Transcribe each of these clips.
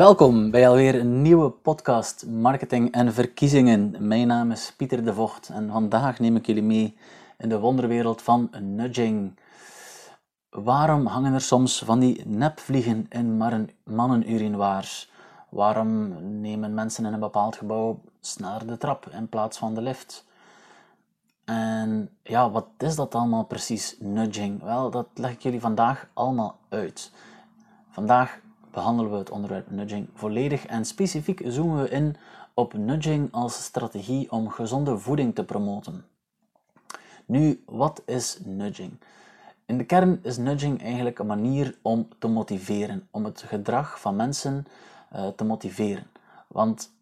Welkom bij alweer een nieuwe podcast Marketing en Verkiezingen. Mijn naam is Pieter de Vocht en vandaag neem ik jullie mee in de wonderwereld van nudging. Waarom hangen er soms van die nepvliegen in mannenurinoirs? Waarom nemen mensen in een bepaald gebouw sneller de trap in plaats van de lift? En ja, wat is dat allemaal precies, nudging? Wel, dat leg ik jullie vandaag allemaal uit. Vandaag behandelen we het onderwerp nudging volledig en specifiek zoomen we in op nudging als strategie om gezonde voeding te promoten. Nu, wat is nudging? In de kern is nudging eigenlijk een manier om te motiveren, om het gedrag van mensen uh, te motiveren. Want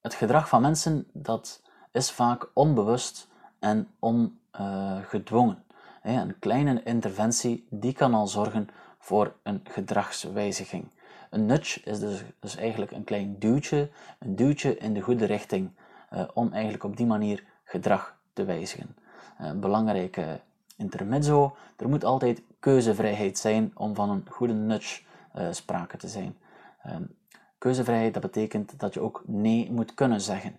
het gedrag van mensen dat is vaak onbewust en ongedwongen. Uh, een kleine interventie die kan al zorgen voor een gedragswijziging. Een nudge is dus, dus eigenlijk een klein duwtje, een duwtje in de goede richting, uh, om eigenlijk op die manier gedrag te wijzigen. Uh, een belangrijke intermezzo, er moet altijd keuzevrijheid zijn om van een goede nudge uh, sprake te zijn. Ehm, keuzevrijheid, dat betekent dat je ook nee moet kunnen zeggen.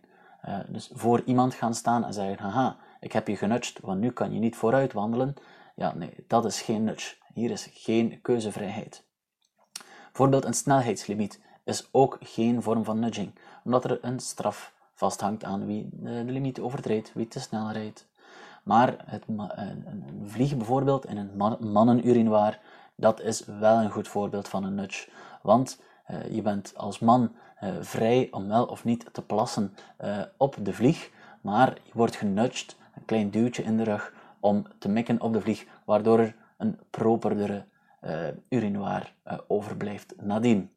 dus voor iemand gaan staan en zeggen, haha, ik heb je genudged, want nu kan je niet vooruit wandelen. Ja, nee, dat is geen nudge. Hier is geen keuzevrijheid. Bijvoorbeeld een snelheidslimiet is ook geen vorm van nudging, omdat er een straf vasthangt aan wie de limiet overtreedt, wie te snel rijdt. Maar het, een vlieg bijvoorbeeld in een mannenurinoir, dat is wel een goed voorbeeld van een nudge. Want uh, je bent als man vrij om wel of niet te plassen op de vlieg, maar je wordt genudged, een klein duwtje in de rug, om te mikken op de vlieg, waardoor er een properdere urinoir uh, overblijft nadien.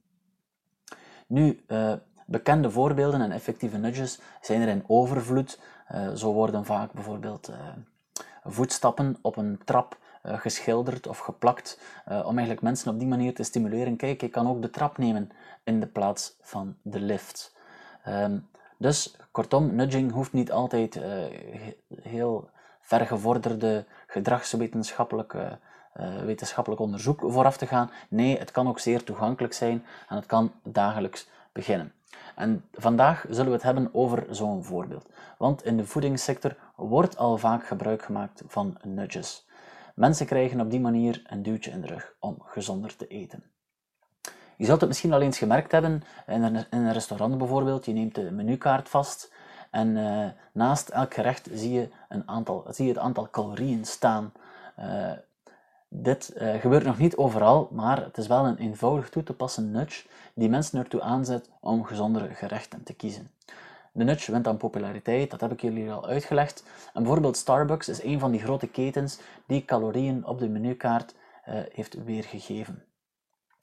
Nu, uh, bekende voorbeelden en effectieve nudges zijn er in overvloed. zo worden vaak bijvoorbeeld voetstappen op een trap geschilderd of geplakt, om eigenlijk mensen op die manier te stimuleren. Kijk, ik kan ook de trap nemen in de plaats van de lift. Um, dus kortom, nudging hoeft niet altijd heel vergevorderde gedragswetenschappelijke wetenschappelijk onderzoek vooraf te gaan. Nee, het kan ook zeer toegankelijk zijn en het kan dagelijks beginnen. En vandaag zullen we het hebben over zo'n voorbeeld. Want in de voedingssector wordt al vaak gebruik gemaakt van nudges. Mensen krijgen op die manier een duwtje in de rug om gezonder te eten. Je zult het misschien al eens gemerkt hebben in een, restaurant bijvoorbeeld. Je neemt de menukaart vast en uh, naast elk gerecht zie je, een aantal, zie je het aantal calorieën staan. Uh, dit uh, gebeurt nog niet overal, maar het is wel een eenvoudig toe te passen nudge die mensen ertoe aanzet om gezondere gerechten te kiezen. De nudge wint aan populariteit, dat heb ik jullie al uitgelegd. En bijvoorbeeld Starbucks is een van die grote ketens die calorieën op de menukaart uh, heeft weergegeven.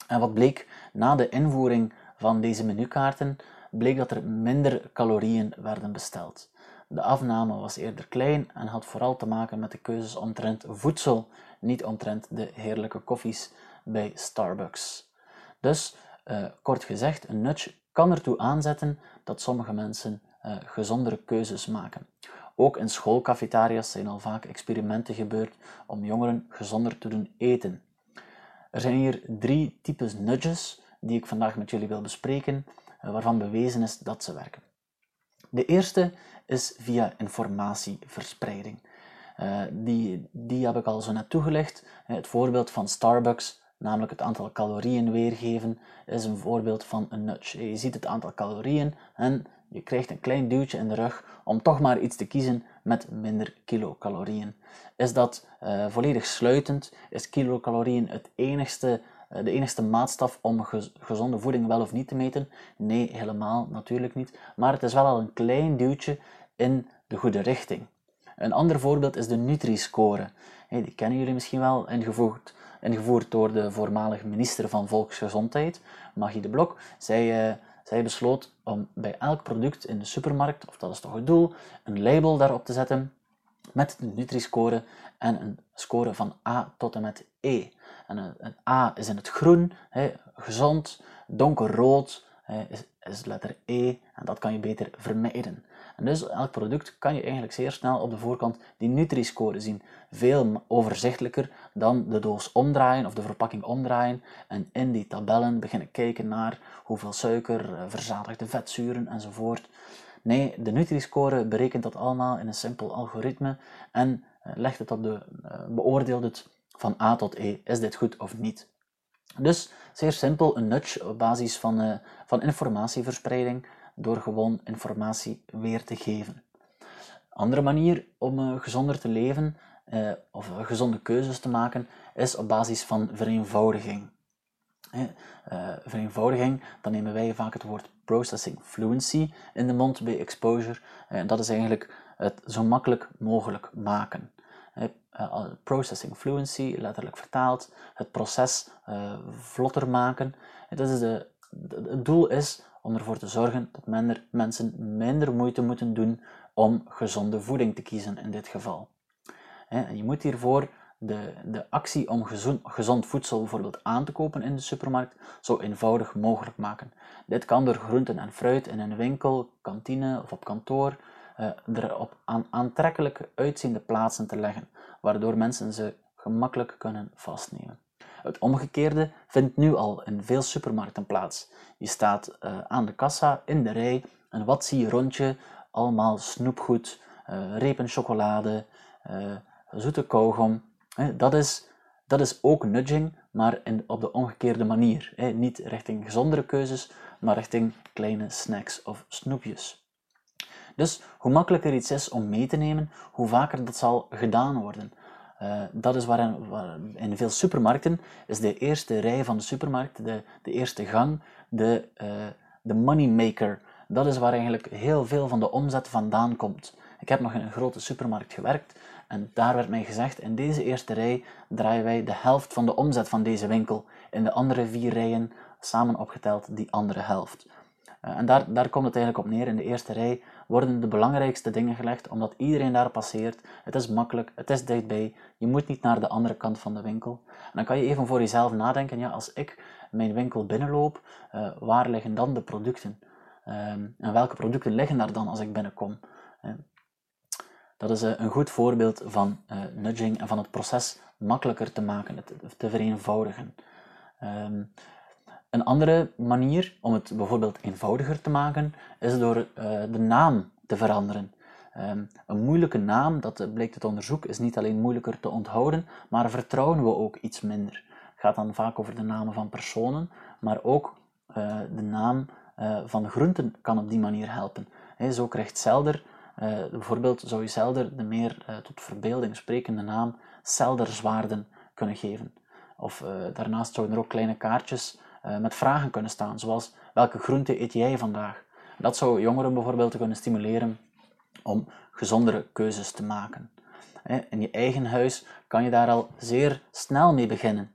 En wat bleek na de invoering van deze menukaarten, bleek dat er minder calorieën werden besteld. De afname was eerder klein en had vooral te maken met de keuzes omtrent voedsel, niet omtrent de heerlijke koffies bij Starbucks. Dus, uh, kort gezegd, een nudge kan ertoe aanzetten dat sommige mensen uh, gezondere keuzes maken. Ook in schoolcafetaria's zijn al vaak experimenten gebeurd om jongeren gezonder te doen eten. Er zijn hier drie types nudges die ik vandaag met jullie wil bespreken, uh, waarvan bewezen is dat ze werken. De eerste is via informatieverspreiding. Uh, die, die heb ik al zo net toegelicht. Het voorbeeld van Starbucks, namelijk het aantal calorieën weergeven, is een voorbeeld van een nudge. Je ziet het aantal calorieën en je krijgt een klein duwtje in de rug om toch maar iets te kiezen met minder kilocalorieën. Is dat volledig sluitend? Is kilocalorieën het enigste eh, de enigste maatstaf om gezonde voeding wel of niet te meten? Nee, helemaal natuurlijk niet. Maar het is wel al een klein duwtje in de goede richting. Een ander voorbeeld is de Nutri-score. die kennen jullie misschien wel, ingevoerd, ingevoerd door de voormalige minister van Volksgezondheid, Magie de Blok. Zij, uh, zij besloot om bij elk product in de supermarkt, of dat is toch het doel, een label daarop te zetten met de Nutri-score en een score van A tot en met E. En een, A is in het groen, hè, gezond, donkerrood hè, is, is letter E en dat kan je beter vermijden. En dus elk product kan je eigenlijk zeer snel op de voorkant die Nutri-score zien. Veel overzichtelijker dan de doos omdraaien of de verpakking omdraaien en in die tabellen beginnen kijken naar hoeveel suiker, eh, verzadigde vetzuren enzovoort. Nee, de Nutri-score berekent dat allemaal in een simpel algoritme en eh, legt het op de, beoordeelt het van A tot E. Is dit goed of niet? Dus zeer simpel, een nudge op basis van, uh, van informatieverspreiding door gewoon informatie weer te geven. Andere manier om uh, gezonder te leven uh, of gezonde keuzes te maken is op basis van vereenvoudiging. vereenvoudiging, dan nemen wij vaak het woord processing fluency in de mond bij exposure. En dat is eigenlijk het zo makkelijk mogelijk maken. Uh, processing fluency, letterlijk vertaald, het proces uh, vlotter maken. Dat is de, het doel is om ervoor te zorgen dat minder, mensen minder moeite moeten doen om gezonde voeding te kiezen in dit geval. Je moet hiervoor de, de actie om gezond, gezond voedsel bijvoorbeeld aan te kopen in de supermarkt zo eenvoudig mogelijk maken. Dit kan door groenten en fruit in een winkel, kantine of op kantoor er op aan, aantrekkelijk uitziende plaatsen te leggen, waardoor mensen ze gemakkelijk kunnen vastnemen. Het omgekeerde vindt nu al in veel supermarkten plaats. Je staat uh, aan de kassa in de rij en wat zie je rond je? Allemaal snoepgoed, uh, repen chocolade, zoete kauwgom. dat, is, dat is ook nudging, maar in, op de omgekeerde manier. Niet richting gezondere keuzes, maar richting kleine snacks of snoepjes. Dus hoe makkelijker iets is om mee te nemen, hoe vaker dat zal gedaan worden. Uh, dat is waarin, waar, in veel supermarkten is de eerste rij van de supermarkt, de, de eerste gang, de, uh, de moneymaker. Dat is waar eigenlijk heel veel van de omzet vandaan komt. Ik heb nog in een grote supermarkt gewerkt en daar werd mij gezegd, in deze eerste rij draaien wij de helft van de omzet van deze winkel. In de andere vier rijen, samen opgeteld, die andere helft. Uh, en daar, daar komt het eigenlijk op neer. In de eerste rij worden de belangrijkste dingen gelegd, omdat iedereen daar passeert. Het is makkelijk, het is dichtbij, je moet niet naar de andere kant van de winkel. En dan kan je even voor jezelf nadenken, ja, als ik mijn winkel binnenloop, uh, waar liggen dan de producten? Um, en welke producten liggen daar dan als ik binnenkom? Uh, dat is uh, een goed voorbeeld van nudging en van het proces makkelijker te maken, te, te vereenvoudigen. Um, een andere manier om het bijvoorbeeld eenvoudiger te maken, is door uh, de naam te veranderen. Um, een moeilijke naam, dat blijkt het onderzoek, is niet alleen moeilijker te onthouden, maar vertrouwen we ook iets minder. Het gaat dan vaak over de namen van personen, maar ook uh, de naam van groenten kan op die manier helpen. He, zo krijgt Zelder, bijvoorbeeld zou je Zelder de meer tot verbeelding sprekende naam Zelderzwaarden kunnen geven. Of daarnaast zouden er ook kleine kaartjes met vragen kunnen staan, zoals welke groente eet jij vandaag? Dat zou jongeren bijvoorbeeld kunnen stimuleren om gezondere keuzes te maken. In je eigen huis kan je daar al zeer snel mee beginnen.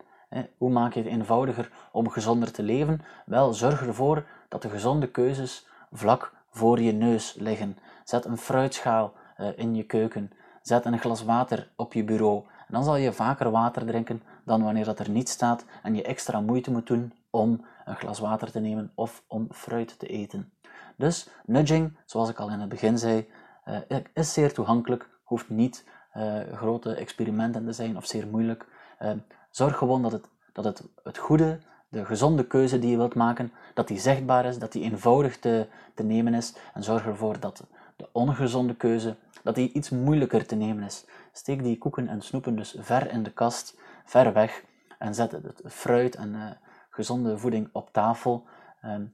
Hoe maak je het eenvoudiger om gezonder te leven? Wel, zorg ervoor dat de gezonde keuzes vlak voor je neus liggen. Zet een fruitschaal eh, in je keuken. Zet een glas water op je bureau. En dan zal je vaker water drinken dan wanneer dat er niet staat en je extra moeite moet doen om een glas water te nemen of om fruit te eten. Dus nudging, zoals ik al in het begin zei, uh, is zeer toegankelijk, hoeft niet uh, grote experimenten te zijn of zeer moeilijk. Uh, zorg gewoon dat het, dat het, het goede, de gezonde keuze die je wilt maken, dat die zichtbaar is, dat die eenvoudig te, te nemen is en zorg ervoor dat de ongezonde keuze, dat die iets moeilijker te nemen is. Steek die koeken en snoepen dus ver in de kast, ver weg en zet het fruit en gezonde voeding op tafel. Ehm,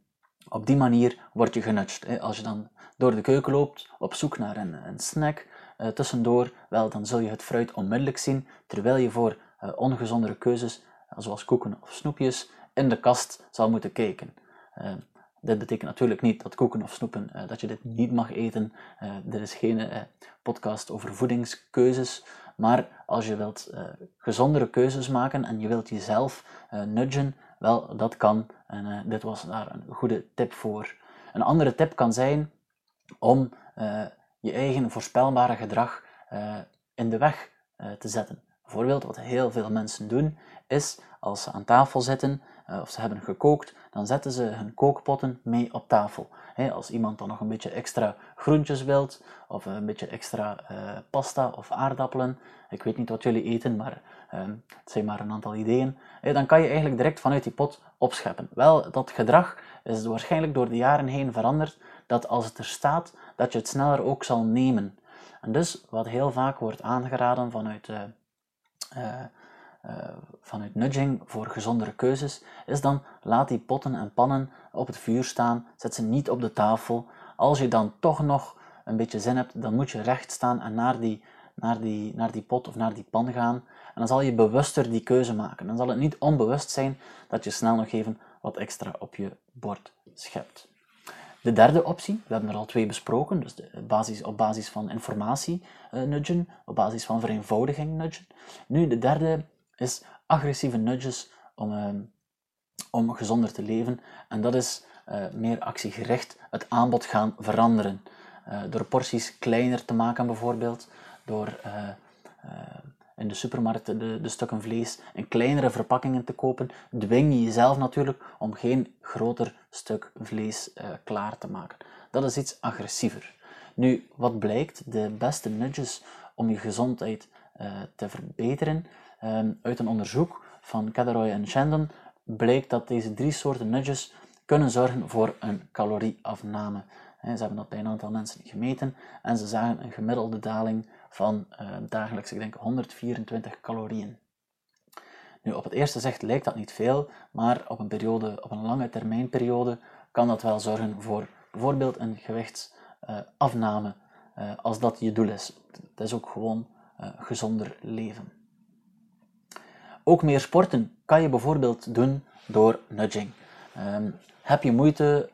op die manier word je genudged. Als je dan door de keuken loopt op zoek naar een, een snack uh, tussendoor, wel, dan zul je het fruit onmiddellijk zien, terwijl je voor uh, ongezondere keuzes, uh, zoals koeken of snoepjes, in de kast zal moeten kijken. Ehm, dit betekent natuurlijk niet dat koeken of snoepen, dat je dit niet mag eten. dit is geen podcast over voedingskeuzes, maar als je wilt gezondere keuzes maken en je wilt jezelf nudgen, wel, dat kan en uh, dit was daar een goede tip voor. Een andere tip kan zijn om uh, je eigen voorspelbare gedrag uh, in de weg te zetten. Bijvoorbeeld, wat heel veel mensen doen, is als ze aan tafel zitten of ze hebben gekookt, dan zetten ze hun kookpotten mee op tafel. als iemand dan nog een beetje extra groentjes wilt, of een beetje extra pasta of aardappelen, ik weet niet wat jullie eten, maar ehm, het zijn maar een aantal ideeën, dan kan je eigenlijk direct vanuit die pot opscheppen. Wel, dat gedrag is waarschijnlijk door de jaren heen veranderd, dat als het er staat, dat je het sneller ook zal nemen. En dus, wat heel vaak wordt aangeraden vanuit, uh, vanuit nudging voor gezondere keuzes, is dan laat die potten en pannen op het vuur staan, zet ze niet op de tafel. Als je dan toch nog een beetje zin hebt, dan moet je recht staan en naar die, naar die, naar die pot of naar die pan gaan. En dan zal je bewuster die keuze maken. Dan zal het niet onbewust zijn dat je snel nog even wat extra op je bord schept. De derde optie, we hebben er al twee besproken, dus de basis, op basis van informatie uh, nudgen, op basis van vereenvoudiging nudgen. Nu, de derde is agressieve nudges om, uh, om gezonder te leven. En dat is uh, meer actiegericht het aanbod gaan veranderen. door porties kleiner te maken bijvoorbeeld, door in de supermarkt de, de, stukken vlees in kleinere verpakkingen te kopen, dwing je jezelf natuurlijk om geen groter stuk vlees uh, klaar te maken. Dat is iets agressiever. Nu, wat blijkt? De beste nudges om je gezondheid uh, te verbeteren, um, uit een onderzoek van Kadaroy en Shandon, blijkt dat deze drie soorten nudges kunnen zorgen voor een calorieafname. Ze hebben dat bij een aantal mensen gemeten en ze zagen een gemiddelde daling van uh, dagelijks, ik denk, 124 calorieën. Nu, op het eerste zicht lijkt dat niet veel, maar op een, periode, op een lange termijnperiode kan dat wel zorgen voor bijvoorbeeld een gewichtsafname, uh, als dat je doel is. Het is ook gewoon uh, gezonder leven. Ook meer sporten kan je bijvoorbeeld doen door nudging. Um, heb je moeite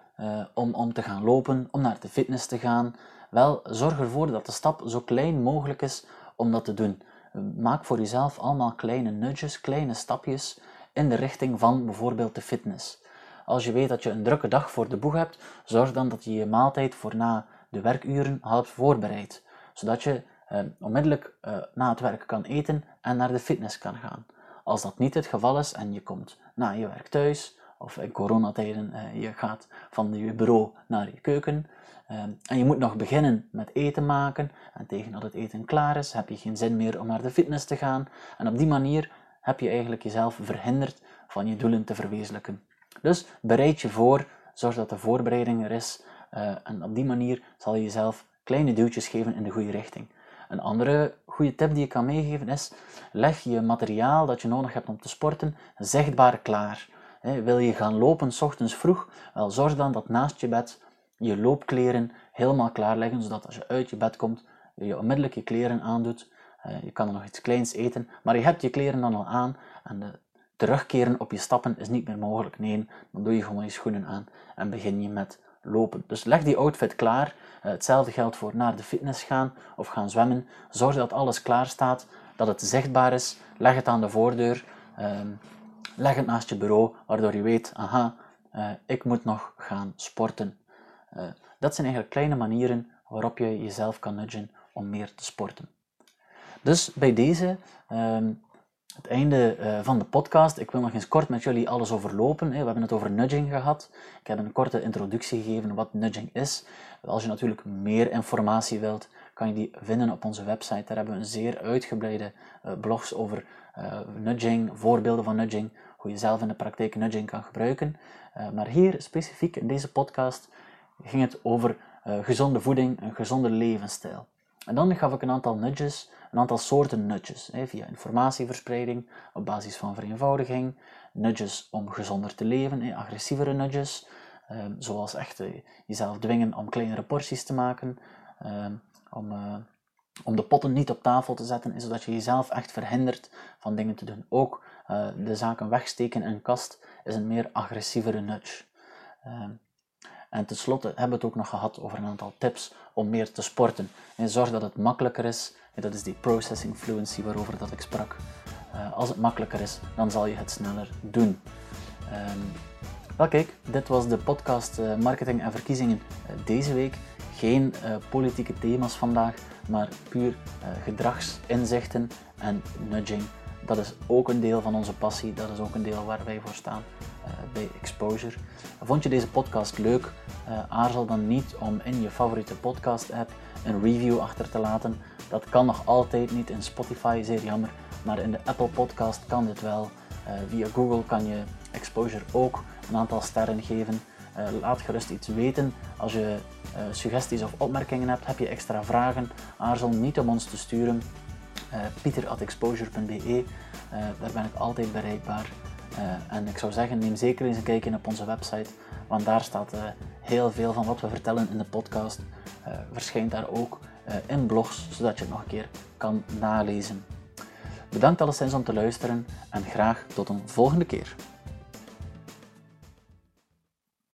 om, om te gaan lopen, om naar de fitness te gaan, wel, zorg ervoor dat de stap zo klein mogelijk is om dat te doen. Maak voor jezelf allemaal kleine nudges, kleine stapjes in de richting van bijvoorbeeld de fitness. Als je weet dat je een drukke dag voor de boeg hebt, zorg dan dat je je maaltijd voor na de werkuren half voorbereidt, zodat je eh, onmiddellijk eh, na het werk kan eten en naar de fitness kan gaan. Als dat niet het geval is en je komt na je werk thuis, of in coronatijden, eh, je gaat van je bureau naar je keuken, Ehm, en je moet nog beginnen met eten maken. En tegen dat het eten klaar is, heb je geen zin meer om naar de fitness te gaan. En op die manier heb je eigenlijk jezelf verhinderd van je doelen te verwezenlijken. Dus bereid je voor, zorg dat de voorbereiding er is. En op die manier zal je jezelf kleine duwtjes geven in de goede richting. Een andere goede tip die ik kan meegeven is: leg je materiaal dat je nodig hebt om te sporten zichtbaar klaar. Wil je gaan lopen s ochtends vroeg? Wel, zorg dan dat naast je bed je loopkleren helemaal klaar leggen, zodat als je uit je bed komt, je onmiddellijk je kleren aandoet. Uh, je kan er nog iets kleins eten, maar je hebt je kleren dan al aan en de terugkeren op je stappen is niet meer mogelijk. Nee, dan doe je gewoon je schoenen aan en begin je met lopen. Dus leg die outfit klaar. Uh, hetzelfde geldt voor naar de fitness gaan of gaan zwemmen. Zorg dat alles klaar staat, dat het zichtbaar is. Leg het aan de voordeur. Uh, leg het naast je bureau, waardoor je weet, aha, uh, ik moet nog gaan sporten. Uh, dat zijn eigenlijk kleine manieren waarop je jezelf kan nudgen om meer te sporten. Dus bij deze uh, het einde uh, van de podcast. Ik wil nog eens kort met jullie alles overlopen. We hebben het over nudging gehad. Ik heb een korte introductie gegeven wat nudging is. Als je natuurlijk meer informatie wilt, kan je die vinden op onze website. Daar hebben we een zeer uitgebreide uh, blogs over uh, nudging, voorbeelden van nudging, hoe je zelf in de praktijk nudging kan gebruiken. maar hier specifiek in deze podcast ging het over gezonde voeding, een gezonde levensstijl. En dan gaf ik een aantal nudges, een aantal soorten nudges, hè, via informatieverspreiding, op basis van vereenvoudiging, nudges om gezonder te leven, hè, agressievere nudges, uh, zoals echt uh, jezelf dwingen om kleinere porties te maken, ehm, om, eh, om de potten niet op tafel te zetten, zodat je jezelf echt verhindert van dingen te doen. Ook eh, de zaken wegsteken in een kast is een meer agressievere nudge. En tenslotte hebben we het ook nog gehad over een aantal tips om meer te sporten. En zorg dat het makkelijker is. En dat is die processing fluency waarover dat ik sprak. Uh, als het makkelijker is, dan zal je het sneller doen. Um, wel kijk, dit was de podcast uh, Marketing en Verkiezingen uh, deze week. Geen politieke thema's vandaag, maar puur gedragsinzichten en nudging Dat is ook een deel van onze passie, dat is ook een deel waar wij voor staan bij Exposure. Vond je deze podcast leuk? Uh, aarzel dan niet om in je favoriete podcast-app een review achter te laten. Dat kan nog altijd niet in Spotify, zeer jammer, maar in de Apple Podcast kan dit wel. Uh, via Google kan je Exposure ook een aantal sterren geven. laat gerust iets weten. Als je suggesties of opmerkingen hebt, heb je extra vragen, aarzel niet om ons te sturen. pieter.exposure.be, daar ben ik altijd bereikbaar. Uh, en ik zou zeggen, neem zeker eens een kijkje op onze website, want daar staat uh, heel veel van wat we vertellen in de podcast. Uh, verschijnt daar ook in blogs, zodat je het nog een keer kan nalezen. Bedankt alleszins om te luisteren en graag tot een volgende keer.